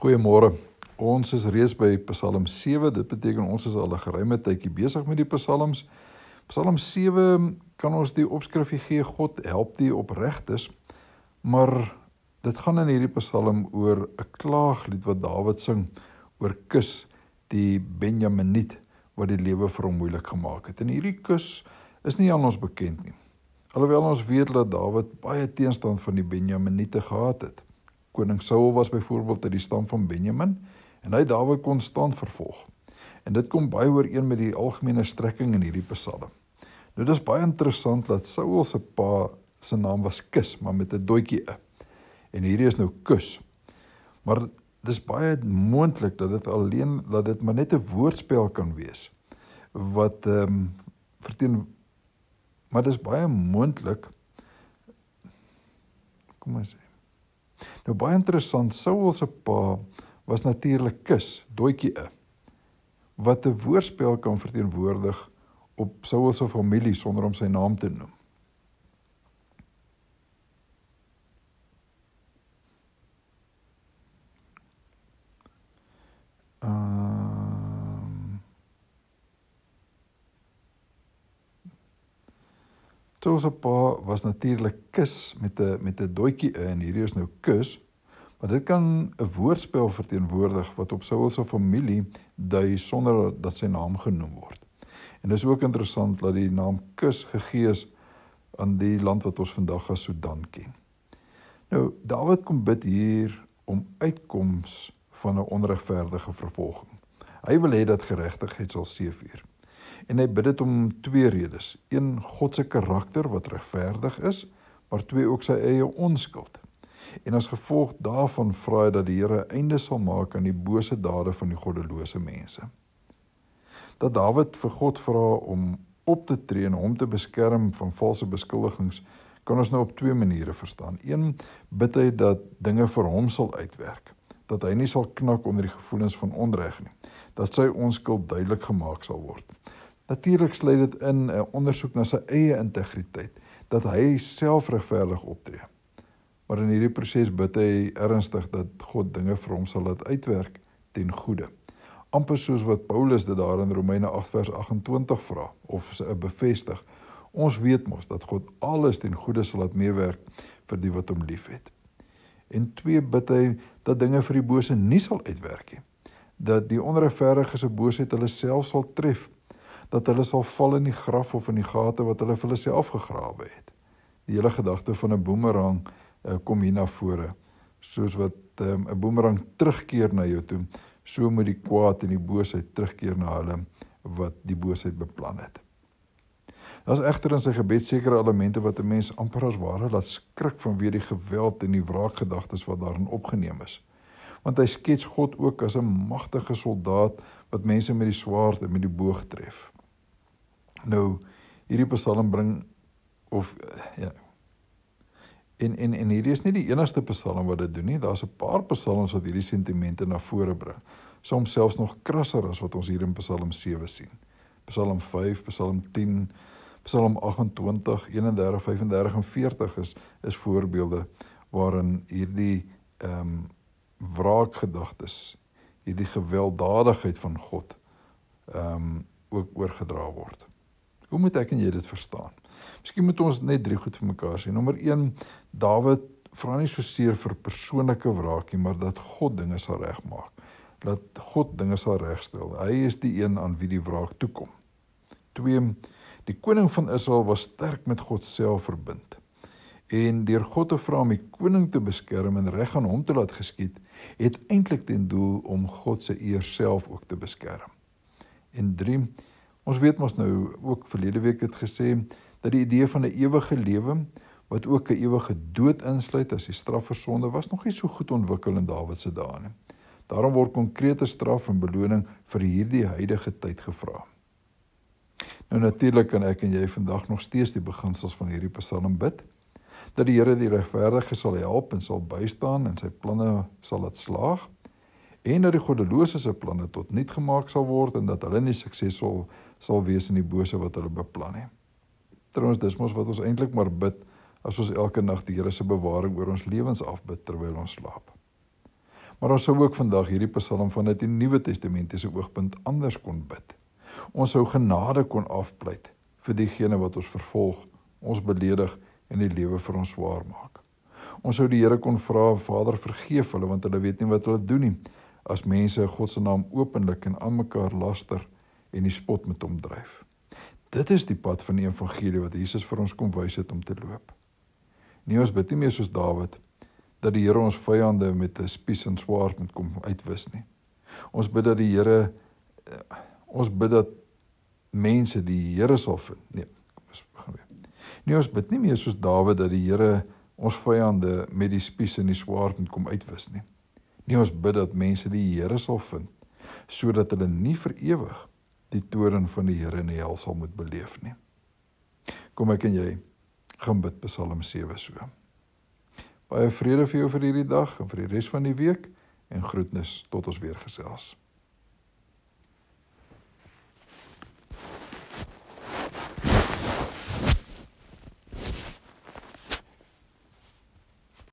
Goeiemôre. Ons is reeds by Psalm 7. Dit beteken ons is al 'n geruime tydjie besig met die Psalms. Psalm 7 kan ons die opskrifie gee God help die opregtes. Maar dit gaan in hierdie Psalm oor 'n klaaglied wat Dawid sing oor Kus, die Benjaminiet wat die lewe vir hom moeilik gemaak het. En hierdie Kus is nie aan ons bekend nie. Alhoewel ons weet dat Dawid baie teenstand van die Benjaminiete gehad het. Koning Saul was byvoorbeeld uit die stam van Benjamin en hy Dawid konstant vervolg. En dit kom baie ooreen met die algemene strekking in hierdie Psalm. Nou dis baie interessant dat Saul se pa se naam was Kis, maar met 'n doetjie e. En hierdie is nou Kus. Maar dis baie moontlik dat dit alleen dat dit maar net 'n woordspel kan wees wat ehm um, verteen maar dis baie moontlik kom ons sê Nou baie interessant, Saul se pa was natuurlik Kis, doetjie e wat 'n woordspel kan verteenwoordig op Saul se familie sonder om sy naam te noem. Toe se pa was natuurlik kus met 'n met 'n doetjie in hierdie is nou kus. Maar dit kan 'n woordspel verteenwoordig wat op Saul se familie dui sonder dat sy naam genoem word. En dis ook interessant dat die naam kus gegee is aan die land wat ons vandag as Sudan ken. Nou Dawid kom bid hier om uitkoms van 'n onregverdige vervolging. Hy wil hê dat geregtigheid sal seëvier. En hy bid dit om twee redes. Een, God se karakter wat regverdig is, maar twee ook sy eie onskuld. En as gevolg daarvan vra hy dat die Here 'n einde sal maak aan die bose dade van die goddelose mense. Dat Dawid vir God vra om op te tree en hom te beskerm van valse beskuldigings, kan ons nou op twee maniere verstaan. Een, bid hy dat dinge vir hom sal uitwerk, dat hy nie sal knak onder die gevoelens van onreg nie, dat sy onskuld duidelik gemaak sal word. Natuurlik sluit dit in 'n ondersoek na sy eie integriteit dat hy self regverdig optree. Maar in hierdie proses bid hy ernstig dat God dinge vir hom sal laat uitwerk ten goeie. amper soos wat Paulus dit daar in Romeine 8 vers 28 vra of sy bevestig. Ons weet mos dat God alles ten goeie sal laat meewerk vir die wat hom liefhet. En twee bid hy dat dinge vir die bose nie sal uitwerk nie. Dat die onregverdiges se boosheid hulle self sal tref dat hulle sal val in die graf of in die gate wat hulle vir hulle self gegrawe het. Die hele gedagte van 'n boemerang uh, kom hier na vore. Soos wat ehm, 'n um, boemerang terugkeer na jou toe, so moet die kwaad en die boosheid terugkeer na hulle wat die boosheid beplan het. Daar's egter in sy gebed sekere elemente wat 'n mens amper as ware laat skrik vanweë die geweld en die wraakgedagtes wat daarin opgeneem is. Want hy skets God ook as 'n magtige soldaat wat mense met die swaard en met die boog tref. Nou hierdie Psalm bring of ja en en en hierdie is nie die enigste Psalm wat dit doen nie. Daar's 'n paar Psalms wat hierdie sentimente na vore bring. Soms selfs nog krasser as wat ons hier in Psalm 7 sien. Psalm 5, Psalm 10, Psalm 28, 31, 35 en 40 is is voorbeelde waarin hierdie ehm um, wraakgedagtes, hierdie gewelddadigheid van God ehm um, ook oorgedra word. Hoe moet ek en jy dit verstaan? Miskien moet ons net drie goed vir mekaar sê. Nommer 1, Dawid vra nie so seer vir persoonlike wraak nie, maar dat God dinge sal regmaak. Dat God dinge sal regstel. Hy is die een aan wie die wraak toekom. 2, die koning van Israel was sterk met God self verbind. En deur God te vra om die koning te beskerm en reg aan hom te laat geskied, het eintlik ten doel om God se eer self ook te beskerm. En 3 Ons weet mos nou ook verlede week het gesê dat die idee van 'n ewige lewe wat ook 'n ewige dood insluit as die straf vir sonde was nog nie so goed ontwikkel in Dawid se dae nie. Daarom word konkrete straf en beloning vir hierdie huidige tyd gevra. Nou natuurlik kan ek en jy vandag nog steeds die beginsels van hierdie Psalm bid dat die Here die regverdige sal help en sal bystaan en sy planne sal laat slaag en dat die goddelose se planne tot nul gemaak sal word en dat hulle nie suksesvol sal wees in die bose wat hulle beplan nie. Trouwens dis mos wat ons eintlik maar bid as ons elke nag die Here se bewaring oor ons lewens afbid terwyl ons slaap. Maar ons sou ook vandag hierdie Psalm van uit die Nuwe Testamentiese oogpunt anders kon bid. Ons sou genade kon afpleit vir diegene wat ons vervolg, ons beledig en die lewe vir ons swaar maak. Ons sou die Here kon vra, Vader, vergeef hulle want hulle weet nie wat hulle doen nie. As mense God se naam openlik en aan mekaar laster en die spot met hom dryf. Dit is die pad van die evangelie wat Jesus vir ons kom wys het om te loop. Nie ons bid nie meer soos Dawid dat die Here ons vyande met 'n spies en swaard moet kom uitwis nie. Ons bid dat die Here eh, ons bid dat mense die Here sal vind. Nee, kom ons begin weer. Nie ons bid nie meer soos Dawid dat die Here ons vyande met die spies en die swaard moet kom uitwis nie. Nie ons bid dat mense die Here sal vind sodat hulle nie vir ewig die toorn van die Here in die hel sal moet beleef nie. Kom ek en jy gaan bid Psalm 7 so. Baie vrede vir jou vir hierdie dag en vir die res van die week en groetnis tot ons weer gesels.